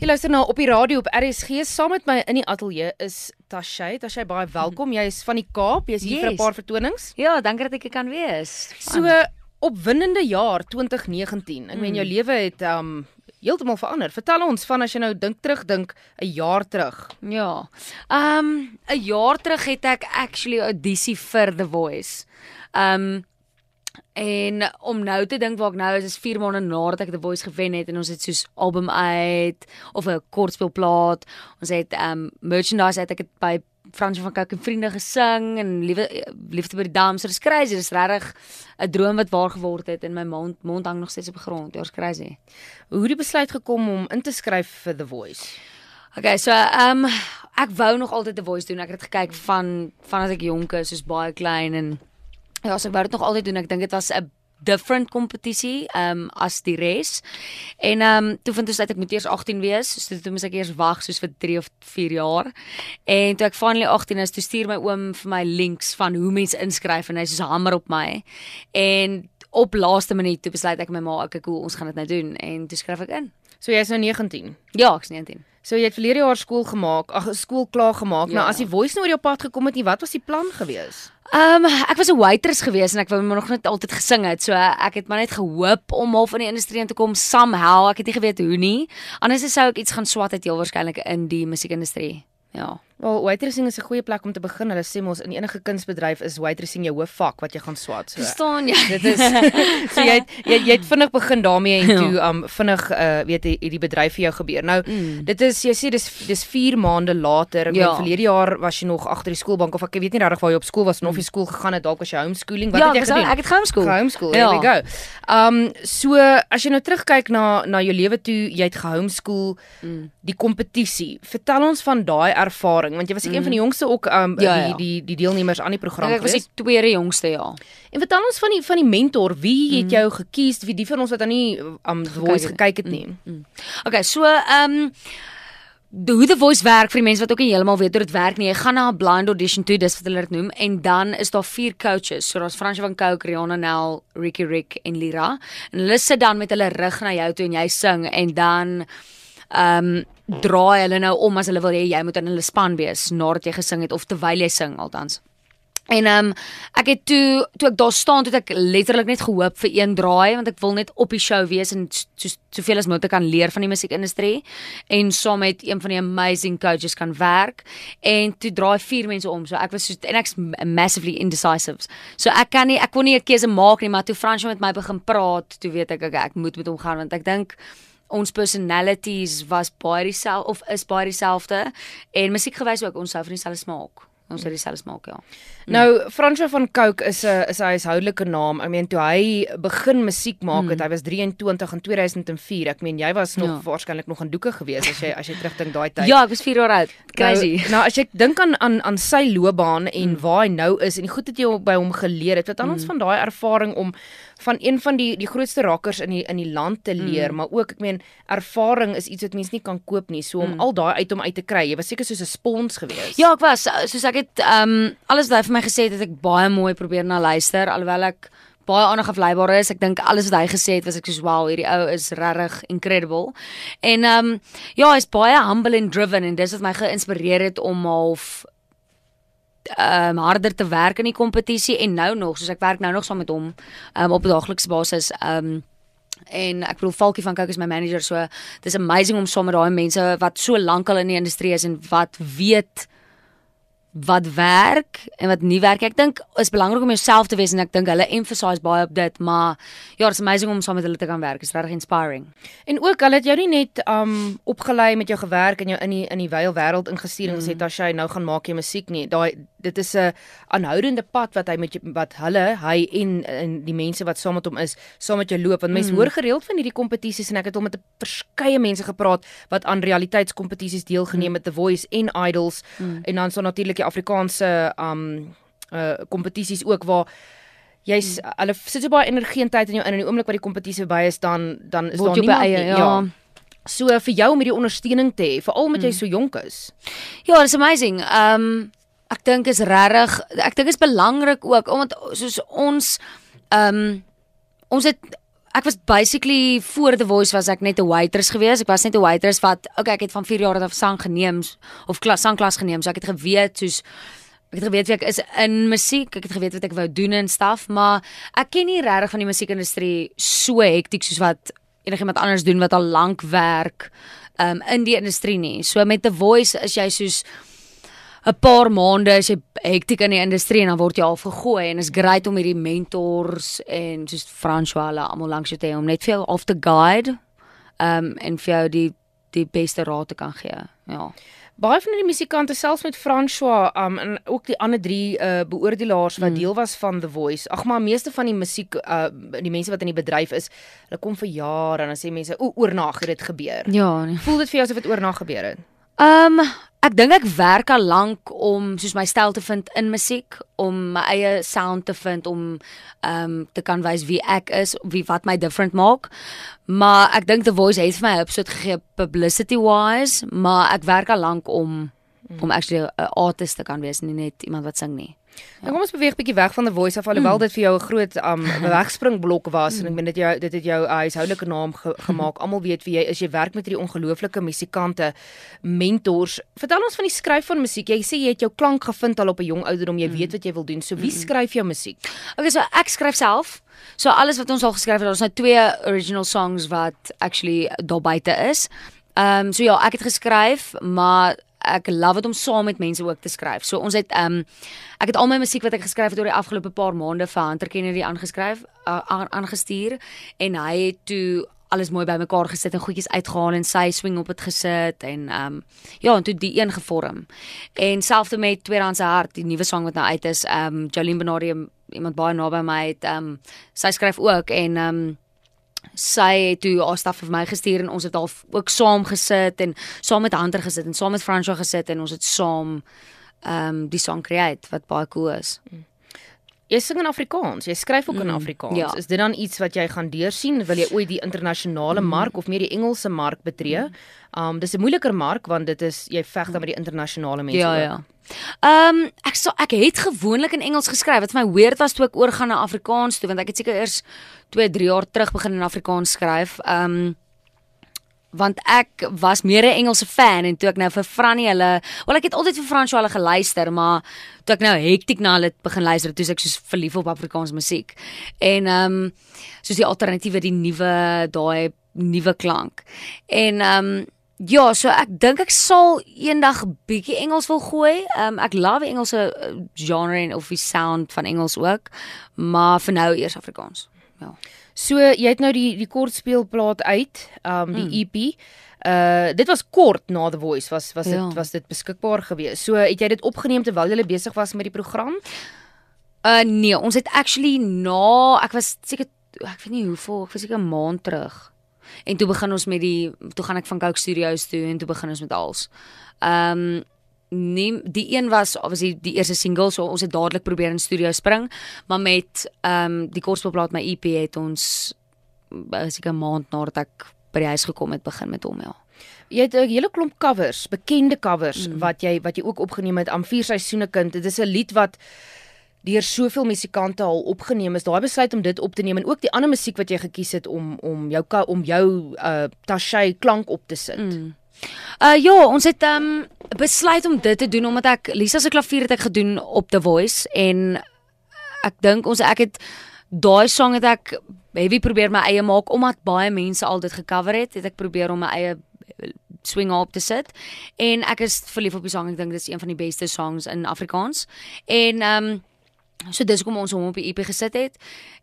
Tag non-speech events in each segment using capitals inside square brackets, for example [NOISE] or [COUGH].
Jy luister nou op die radio op RSG saam met my in die ateljee is Tashay. Tashay baie welkom. Jy is van die Kaap. Jy's hier yes. vir 'n paar vertonings. Ja, dankie dat ek hier kan wees. So opwindende jaar 2019. Ek meen jou mm. lewe het um heeltemal verander. Vertel ons van as jy nou dink terugdink 'n jaar terug. Ja. Um 'n jaar terug het ek actually audisie vir The Voice. Um En om nou te dink waar ek nou is, is 4 maande nadat ek The Voice gewen het en ons het soos album uit of 'n kortspeelplaat. Ons het um merchandise uit ek het by Frans van Cooke en vriende gesing en liewe liefde by die dams. Dit is crazy. Dit is regtig 'n droom wat waar geword het en my mond mond hang nog steeds op die grond. Dit is crazy. Hoe het jy besluit gekom om in te skryf vir The Voice? Okay, so um ek wou nog altyd The Voice doen. Ek het gekyk van vanaf ek jonk is, soos baie klein en Ja, so ek wou dit nog altyd doen. Ek dink dit was 'n different kompetisie um as die res. En um toe vind ons uit ek moet eers 18 wees, so toe moet ek eers wag soos vir 3 of 4 jaar. En toe ek finally 18 is, toe stuur my oom vir my links van hoe mense inskryf en hy sê hamer op my. En op laaste minuut toe besluit ek met my ma, ek cool, ons gaan dit nou doen en toe skryf ek in. So jy's nou 19. Ja, ek's 19. So jy het verlede jaar skool gemaak, ag skool klaar gemaak. Ja. Nou as die voice nou oor jou pad gekom het, nie, wat was die plan gewees? Ehm um, ek was 'n waitress gewees en ek wou nog net altyd gesing het. So ek het maar net gehoop om half in die industrie in te kom somehow. Ek het nie geweet hoe nie. Anders sou ek iets gaan swat het heel waarskynlik in die musiekindustrie. Ja. Wel, waitressing is 'n goeie plek om te begin. Hulle sê mos in enige kunsbedryf is waitressing jou hoofvak wat jy gaan swat. So. Verstaan jy? Dit is [LAUGHS] so jy het, jy jy het vinnig begin daarmee en toe ja. um vinnig uh weet jy hierdie bedryf vir jou gebeur. Nou, mm. dit is jy sê dis dis 4 maande later. Ek ja. weet verlede jaar was jy nog agter die skoolbank of ek weet nie regtig waar jy op skool was of jy mm. skool gegaan het, dalk was jy homeschooling. Wat ja, het jy gedoen? Ja, ek het homeschool. Homeschool. Ja. There we go. Um so as jy nou terugkyk na na jou lewe toe jy het gehomeschool, mm. die kompetisie. Vertel ons van daai ervaring want jy was mm. een van die jongste ook um ja, die, ja. die die deelnemers aan die program gewees. Ek was die tweede jongste ja. En vertel ons van die van die mentor, wie het mm. jou gekies, wie die van ons wat aan nie um voice gekyk het nie. Mm. Mm. Okay, so um Die hoe die voice werk vir die mense wat ook nie heeltemal weet hoe dit werk nie. Jy gaan na 'n blind audition toe, dis wat hulle dit noem, en dan is daar vier coaches. So daar's Fransje van Cooke, Rihanna Nel, Ricky Rick en Lira. En hulle sit dan met hulle rug na jou toe en jy sing en dan ehm um, draai hulle nou om as hulle wil hê jy moet in hulle span wees nadat jy gesing het of terwyl jy sing altans. En ehm um, ek het toe toe ek daar staan toe ek letterlik net gehoop vir een draai want ek wil net op die show wees en so soveel as moontlik kan leer van die musiekindustrie en saam met een van die amazing coaches kan werk en toe draai vier mense om so ek was so en ek's massively indecisive. So ek kan nie ek kon nie 'n keuse maak nie maar toe Fransjo met my begin praat toe weet ek okay, ek moet met hom gaan want ek dink ons personalities was baie dieselfde of is baie dieselfde en musiekgewys ook ons sou van dieselfde smaak. Ons het dieselfde smaak ja. Mm. Nou Fransjo van Cooke is 'n is 'n huishoudelike naam. Ek meen toe hy begin musiek maak het, mm. hy was 23 in 2004. Ek meen jy was nog ja. waarskynlik nog in doeke gewees as jy as jy terugdink daai tyd. Ja, ek was 4 jaar oud. Crazy. Nou, nou as jy dink aan aan aan sy loopbaan en mm. waar hy nou is en die goed wat jy by hom geleer het, wat aan mm. ons van daai ervaring om van een van die die grootste rakkers in die in die land te leer, mm. maar ook ek meen ervaring is iets wat mense nie kan koop nie. So om mm. al daai uit hom uit te kry, jy was seker soos 'n spons gewees. Ja, ek was soos ek het ehm um, alles hy vir my gesê het, het ek baie mooi probeer na luister alhoewel ek baie aandag afleibaar is. Ek dink alles wat hy gesê het was ek soos wow, hierdie ou is regtig incredible. En ehm um, ja, hy's baie humble and driven en dis wat my geïnspireer het om half ehm um, harder te werk in die kompetisie en nou nog, soos ek werk nou nog saam met hom um, op 'n daaglikse basis. Ehm um, en ek bedoel Falkie van Cooke is my manager, so dis amazing om saam met daai mense wat so lank al in die industrie is en wat weet wat werk en wat nie werk. Ek dink is belangrik om jouself te wees en ek dink hulle emphasize baie op dit, maar ja, it's amazing om saam met hulle te kan werk. It's regtig inspiring. En ook hulle het jou nie net um opgelei met jou gewerk en jou in die in die wyle wêreld ingestuur en gesê mm. as jy nou gaan maak jy musiek nie. Daai dit is 'n aanhoudende pad wat hy met jou, wat hulle, hy en en die mense wat saam met hom is, saam met jou loop. Want mense mm. hoor gereeld van hierdie kompetisies en ek het al met verskeie mense gepraat wat aan realiteitskompetisies deelgeneem mm. het, The Voice en Idols mm. en dan so natuurlik die Afrikaanse um uh kompetisies ook waar jy's hmm. hulle sit so baie energie en tyd in jou in en die oomblik wat die kompetisie verby is dan dan is daar niemand eie, ja. ja. So vir jou om hierdie ondersteuning te hê, veral omdat jy hmm. so jonk is. Ja, it's amazing. Um ek dink is regtig ek dink is belangrik ook omdat soos ons um ons het ek was basically voor The Voice was ek net 'n waitress gewees. Ek was net 'n waitress wat okay, ek het van 4 jaar af sang geneem of klas sangklas geneem. So ek het geweet soos ek het geweet wie ek is in musiek. Ek het geweet wat ek wou doen en stuff, maar ek ken nie regtig van die musiekindustrie so hektiek soos wat enigiemand anders doen wat al lank werk um in die industrie nie. So met The Voice is jy soos 'n paar maande as jy hektiek in die industrie en dan word jy al vergooi en is great om hierdie mentors en soos François almal langs jou te hê om net vir jou of te guide um en vir jou die die beste raad te kan gee. Ja. Baie van die musikante selfs met François um en ook die ander drie uh beoordelaars wat mm. deel was van The Voice. Ag maar meeste van die musiek uh die mense wat in die bedryf is, hulle kom vir jare en dan sê mense o oornag het dit gebeur. Ja. Nee. Voel dit vir jou asof dit oornag gebeur het? Um ek dink ek werk al lank om soos my styl te vind in musiek, om my eie sound te vind om um te kan wys wie ek is, wie wat my different maak. Maar ek dink The Voice het vir my 'n opset gegee publicity wise, maar ek werk al lank om om actually 'n artist te kan wees, nie net iemand wat sing nie. Ja. Nou kom ons beweeg bietjie weg van die voice af alhoewel mm. dit vir jou 'n groot um [LAUGHS] wegspringblok was mm. en ek meen dit jou dit het jou uh, huishoudelike naam ge gemaak. Almal weet wie jy is. Jy werk met hierdie ongelooflike musikante, mentors. Vertel ons van die skryf van musiek. Jy sê jy het jou klank gevind al op 'n jong ouderdom. Jy mm. weet wat jy wil doen. So wie mm. skryf jou musiek? Okay, so ek skryf self. So alles wat ons al geskryf het, het nou twee original songs wat actually daar buite is. Ehm um, so ja, ek het geskryf, maar ek love dit om saam met mense ook te skryf. So ons het ehm um, ek het al my musiek wat ek geskryf het oor die afgelope paar maande vir Hunter Kennedy aangeskryf aangestuur en hy het toe alles mooi bymekaar gesit en goedjies uitgehaal en sy swing op dit gesit en ehm um, ja, en toe die een gevorm. En selfs met Tweedehandse hart, die nuwe sang wat nou uit is, ehm um, Jolene Benardi iemand baie naby my het ehm um, sy skryf ook en ehm um, sy het toe haar staf vir my gestuur en ons het al ook saam gesit en saam met Hunter gesit en saam met François gesit en ons het saam ehm um, die song create wat baie cool is. Mm. Jy sing in Afrikaans, jy skryf ook mm, in Afrikaans. Ja. Is dit dan iets wat jy gaan deursien? Wil jy ooit die internasionale mm. mark of meer die Engelse mark betree? Mm. Um dis 'n moeiliker mark want dit is jy veg dan met die internasionale mense ja, ook. Ja, ja. Ehm um, ek so ek het gewoonlik in Engels geskryf. Wat vir my weird was toe ek oorgaan na Afrikaans toe want ek het seker eers 2, 3 jaar terug begin in Afrikaans skryf. Ehm um, want ek was meer 'n Engelse fan en toe ek nou vir Frannie hulle, wel ek het altyd vir Fransjo hulle geluister, maar toe ek nou hektiek na hulle begin luister, toe ek soos verlief op Afrikaans musiek. En ehm um, soos die alternatiewe, die nuwe daai nuwe klank. En ehm um, Ja, so ek dink ek sal eendag bietjie Engels wil gooi. Um ek love Engelse uh, genre en of die sound van Engels ook, maar vir nou eers Afrikaans. Ja. So jy het nou die die kortspeelplaat uit, um die mm. EP. Uh dit was kort na The Voice was was dit ja. was dit beskikbaar gewees. So het jy dit opgeneem terwyl jy besig was met die program? Uh nee, ons het actually na ek was seker ek weet nie hoeveel, ek was seker 'n maand terug. En toe begin ons met die toe gaan ek van Coke Studios toe en toe begin ons met als. Ehm um, nie die een was was die, die eerste single so ons het dadelik probeer in studio spring, maar met ehm um, die kortspelplaat my EP het ons seker 'n maand nadat ek by die huis gekom het begin met hom ja. Jy het 'n hele klomp covers, bekende covers mm. wat jy wat jy ook opgeneem het aan vier seisoene kind. Dit is 'n lied wat deur soveel musikante al opgeneem is. Daai besluit om dit op te neem en ook die ander musiek wat jy gekies het om om jou om jou uh Tashay klank op te sit. Mm. Uh ja, ons het um besluit om dit te doen omdat ek Lisa se klavier het ek gedoen op The Voice en ek dink ons ek het daai song het ek heavy probeer my eie maak omdat baie mense al dit gecover het, het ek probeer om my eie swing op te sit en ek is verlief op die song ek dink dit is een van die beste songs in Afrikaans en um So dis hoekom ons hom op die EP gesit het.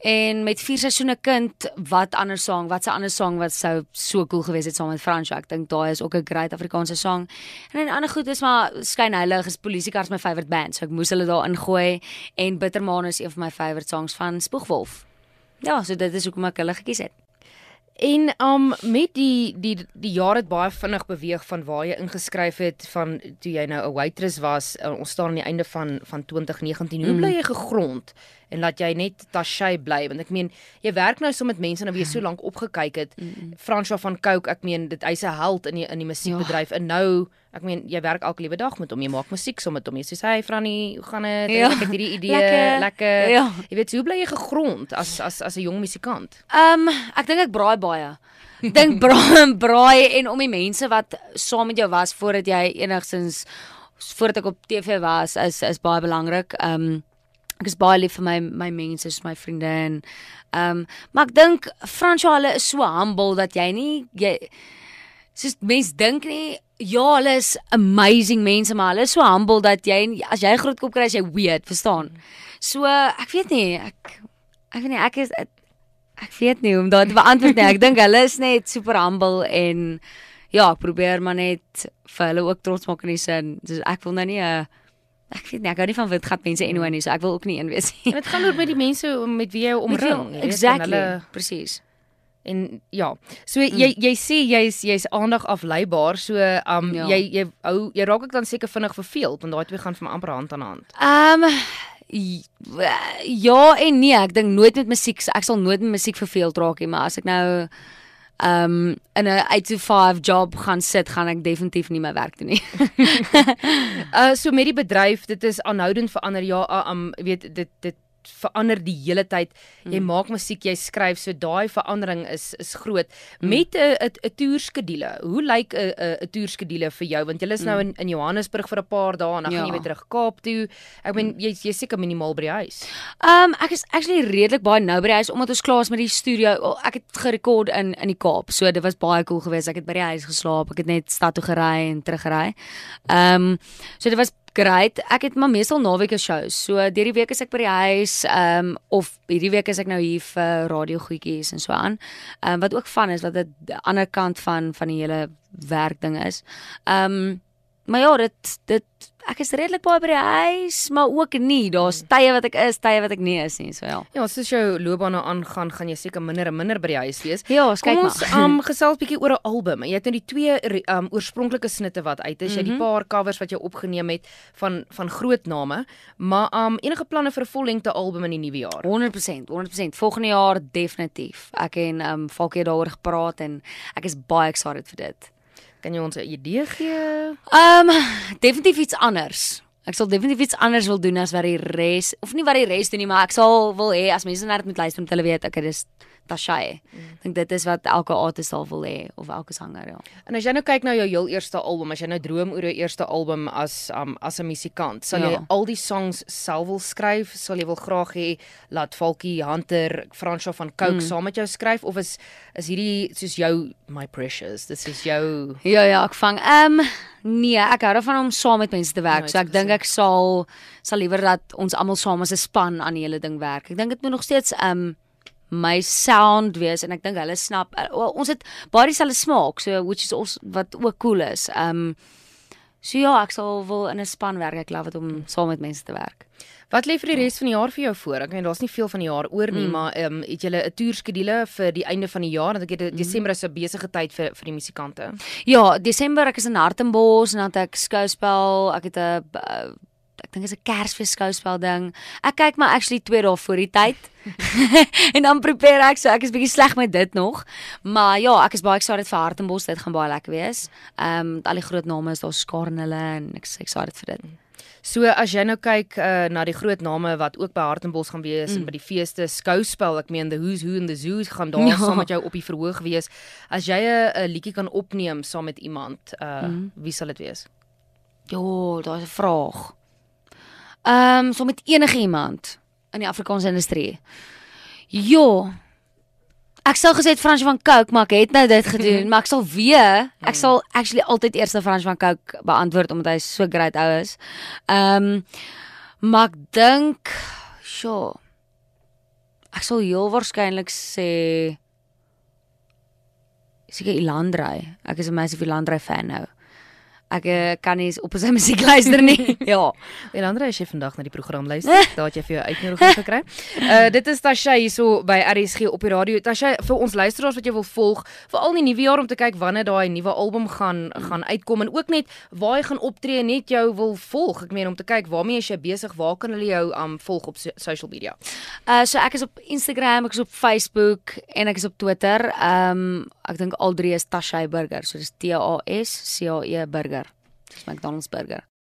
En met vier seisoene kind, wat ander sang, wat 'n ander sang wat sou so cool gewees het saam met Fransjo. Ek dink daai is ook 'n great Afrikaanse sang. En 'n ander goed is maar skyn heilig is Polisiekars my favourite band. So ek moes hulle daar ingooi en Bittermaan is een van my favourite songs van Spoegwolf. Ja, so dit is hoekom ek hulle gekies het. En um met die die die jaar het baie vinnig beweeg van waar jy ingeskryf het van toe jy nou 'n waitress was. Uh, ons staan aan die einde van van 2019. Hoe mm. bly jy gegrond en laat jy net Tashay bly want ek meen jy werk nou so met mense nou wie jy so lank opgekyk het. François van Cooke, ek meen dit hy's 'n held in die in die musiekbedryf en nou ek meen jy werk elke liewe dag met hom, jy maak musiek saam met hom. Jy sê hy Franny, hoe gaan dit? Ja. Ek het hierdie idee, Lekker. lekker. Ja. Jy weet, hoe bly jy gegrond as as as 'n jong musikant? Ehm um, ek dink ek braai baie. Dink braai [LAUGHS] braai en om die mense wat saam met jou was voordat jy enigstens voordat ek op TV was is is baie belangrik. Um, ek is baie lief vir my my mense, soos my vriende en ehm um, maar ek dink François hulle is so humble dat jy nie jy soos mense dink nie ja, hulle is amazing mense, maar hulle is so humble dat jy as jy groot kop kry jy weet, verstaan. So ek weet nie, ek ek weet nie ek is ek weet nie hoe om daar te beantwoord nie. Ek dink hulle is net super humble en ja, ek probeer maar net vir hulle ook trots maak in die sin. Dus ek wil nou nie 'n ek weet nie, ek hou nie van witgat mense anyway nie, so ek wil ook nie een wees nie. En dit gaan oor met die mense met wie jy omring, jy weet, en Exactly. hulle- Presies. En ja, so jy jy sê jy's jy's aandag afleibaar, so um Ja. jy jy hou jy raak ook dan seker vinnig verveeld want daai twee gaan vir my amper hand aan hand. Um, ja en nee, ek dink nooit met musiek, ek sal nooit met musiek verveeld raak nie, maar as ek nou um, in 'n 8 to 5 job gaan sit, gaan ek definitief nie my werk doen nie. Uh [LAUGHS] [LAUGHS] so met die bedryf, dit is aanhoudend verander. Ja, uh, um weet dit dit verander die hele tyd. Jy Hmm. maak musiek, jy skryf, so daai verandering is is groot. Hmm. Met 'n 'n toerskedule. Hoe lyk 'n 'n toerskedule vir jou? Want jy is nou in in Johannesburg vir 'n paar dae en dan gaan jy. Ja. weer terug Kaap toe. Ek meen jy jy's seker minimaal by die huis. Ehm um, ek is actually redelik baie nou by die huis omdat ons klaar is met die studio. Oh, Ek het gerekord in in die Kaap. So dit was baie cool geweest. Ek het by die huis geslaap. Ek het net stad toe gery en teruggery. Ehm um, so dit was great. Ek het maar meestal naweke shows. So deur die week is ek by die huis ehm um, of hierdie week is ek nou hier vir radio goedjies en so aan. Ehm um, wat ook van is wat dit die ander kant van van die hele werkding is. Ehm um, maar ja, dit dit ek is redelik baie by die huis, maar ook nie. Daar's tye wat ek is, tye wat ek nie is nie, so ja. Ja, soos jou loopbaan nou aangaan, gaan jy seker minder en minder by die huis wees. Ja, ons kyk Kom ons maar. um [LAUGHS] gesels bietjie oor 'n album. Jy het nou die twee um oorspronklike snitte wat uit is. Jy het die Mhm. paar covers wat jy opgeneem het van van groot name, maar um enige planne vir 'n vollengte album in die nuwe jaar? 100%, 100%. Volgende jaar definitief. Ek en um, Falkie daaroor gepraat en ek is baie excited vir dit. Kan jy ons 'n idee gee? Ehm um, definitief iets anders. Ek sal definitief iets anders wil doen as wat die res of nie wat die res doen nie, maar ek sal wil hê as mense net moet luister om te hulle weet ek dis Tashay. Ek dink dit is wat elke artist sal wil hê of elke sanger ja. En as jy nou kyk na jou heel eerste album, as jy nou droom oor jou eerste album as um as 'n musikant, sal jy Ja. al die songs self wil skryf? Sal jy wil graag hê laat Falkie Hunter, Fransjo van Cooke mm. saam met jou skryf of is is hierdie soos jou My Precious? Dis is jou Ja ja, ek vang. Ehm um, nee, ek hou daarvan om saam met mense te werk. Nooit so ek dink ek sal sal liewer dat ons almal saam as 'n span aan die hele ding werk. Ek dink dit moet nog steeds ehm um, my sound wees en ek dink hulle snap uh, well, ons het baie dieselfde smaak, so which is also wat ook cool is. Um, so ja, ek sal wil in 'n span werk. Ek love dit om saam met mense te werk. Wat lê vir die res van die jaar vir jou voor? Ek meen daar's nie veel van die jaar oor nie, mm. maar ehm um, het jy 'n toerskedule vir die einde van die jaar? Want ek weet mm. Desember is 'n besige tyd vir vir die musikante. Ja, Desember ek is in Hartenbos en dan het ek skouspel, ek het 'n uh, ek dink is 'n Kersfees skouspel ding. Ek kyk maar actually 2 dae voor die tyd. [LAUGHS] en dan prepare ek, so ek is bietjie sleg met dit nog. Maar ja, ek is baie excited vir Hartenbos, dit gaan baie lekker wees. Ehm um, al die groot name is daar skaar in hulle en ek is excited vir dit. So as jy nou kyk uh, na die groot name wat ook by Hartenbos gaan wees mm. en by die feeste skouspel, ek meen the who's who and the zoos gaan daar ja. [LAUGHS] Ja. saam met jou op die verhoog wees. As jy 'n liedjie kan opneem saam met iemand, uh mm. wie sal dit wees? Jo, daar's 'n vraag. Ehm um, so met enige iemand in die Afrikaanse industrie. Jo. Ek sou gesê Frans van Cooke, maar ek het nou dit gedoen, maar ek sal weer, ek sal actually altyd eers Frans van Cooke beantwoord omdat hy so great ou is. Ehm um, maar ek dink, sjo. Ek sal heel waarskynlik sê seker Ilandrey. Ek is 'n massive Ilandrey fan nou. Ek uh, kan nie op sy musiek [LAUGHS] luister nie. [LAUGHS] ja. En Andre, as jy vandag na die program luister, [LAUGHS] daar het jy vir jou uitnodiging gekry. Uh dit is Tasha hierso by RSG op die radio. Tasha, vir ons luisteraars wat jy wil volg, veral in die nuwe jaar om te kyk wanneer daai nuwe album gaan gaan uitkom en ook net waar jy gaan optree, net jou wil volg. Ek meen om te kyk waarmee is jy besig? Waar kan hulle jou um volg op so, social media? Uh so ek is op Instagram, ek is op Facebook en ek is op Twitter. Um ek dink al drie is Tasha Burger. So dis T A S C A E Burger. Dis McDonald's burger.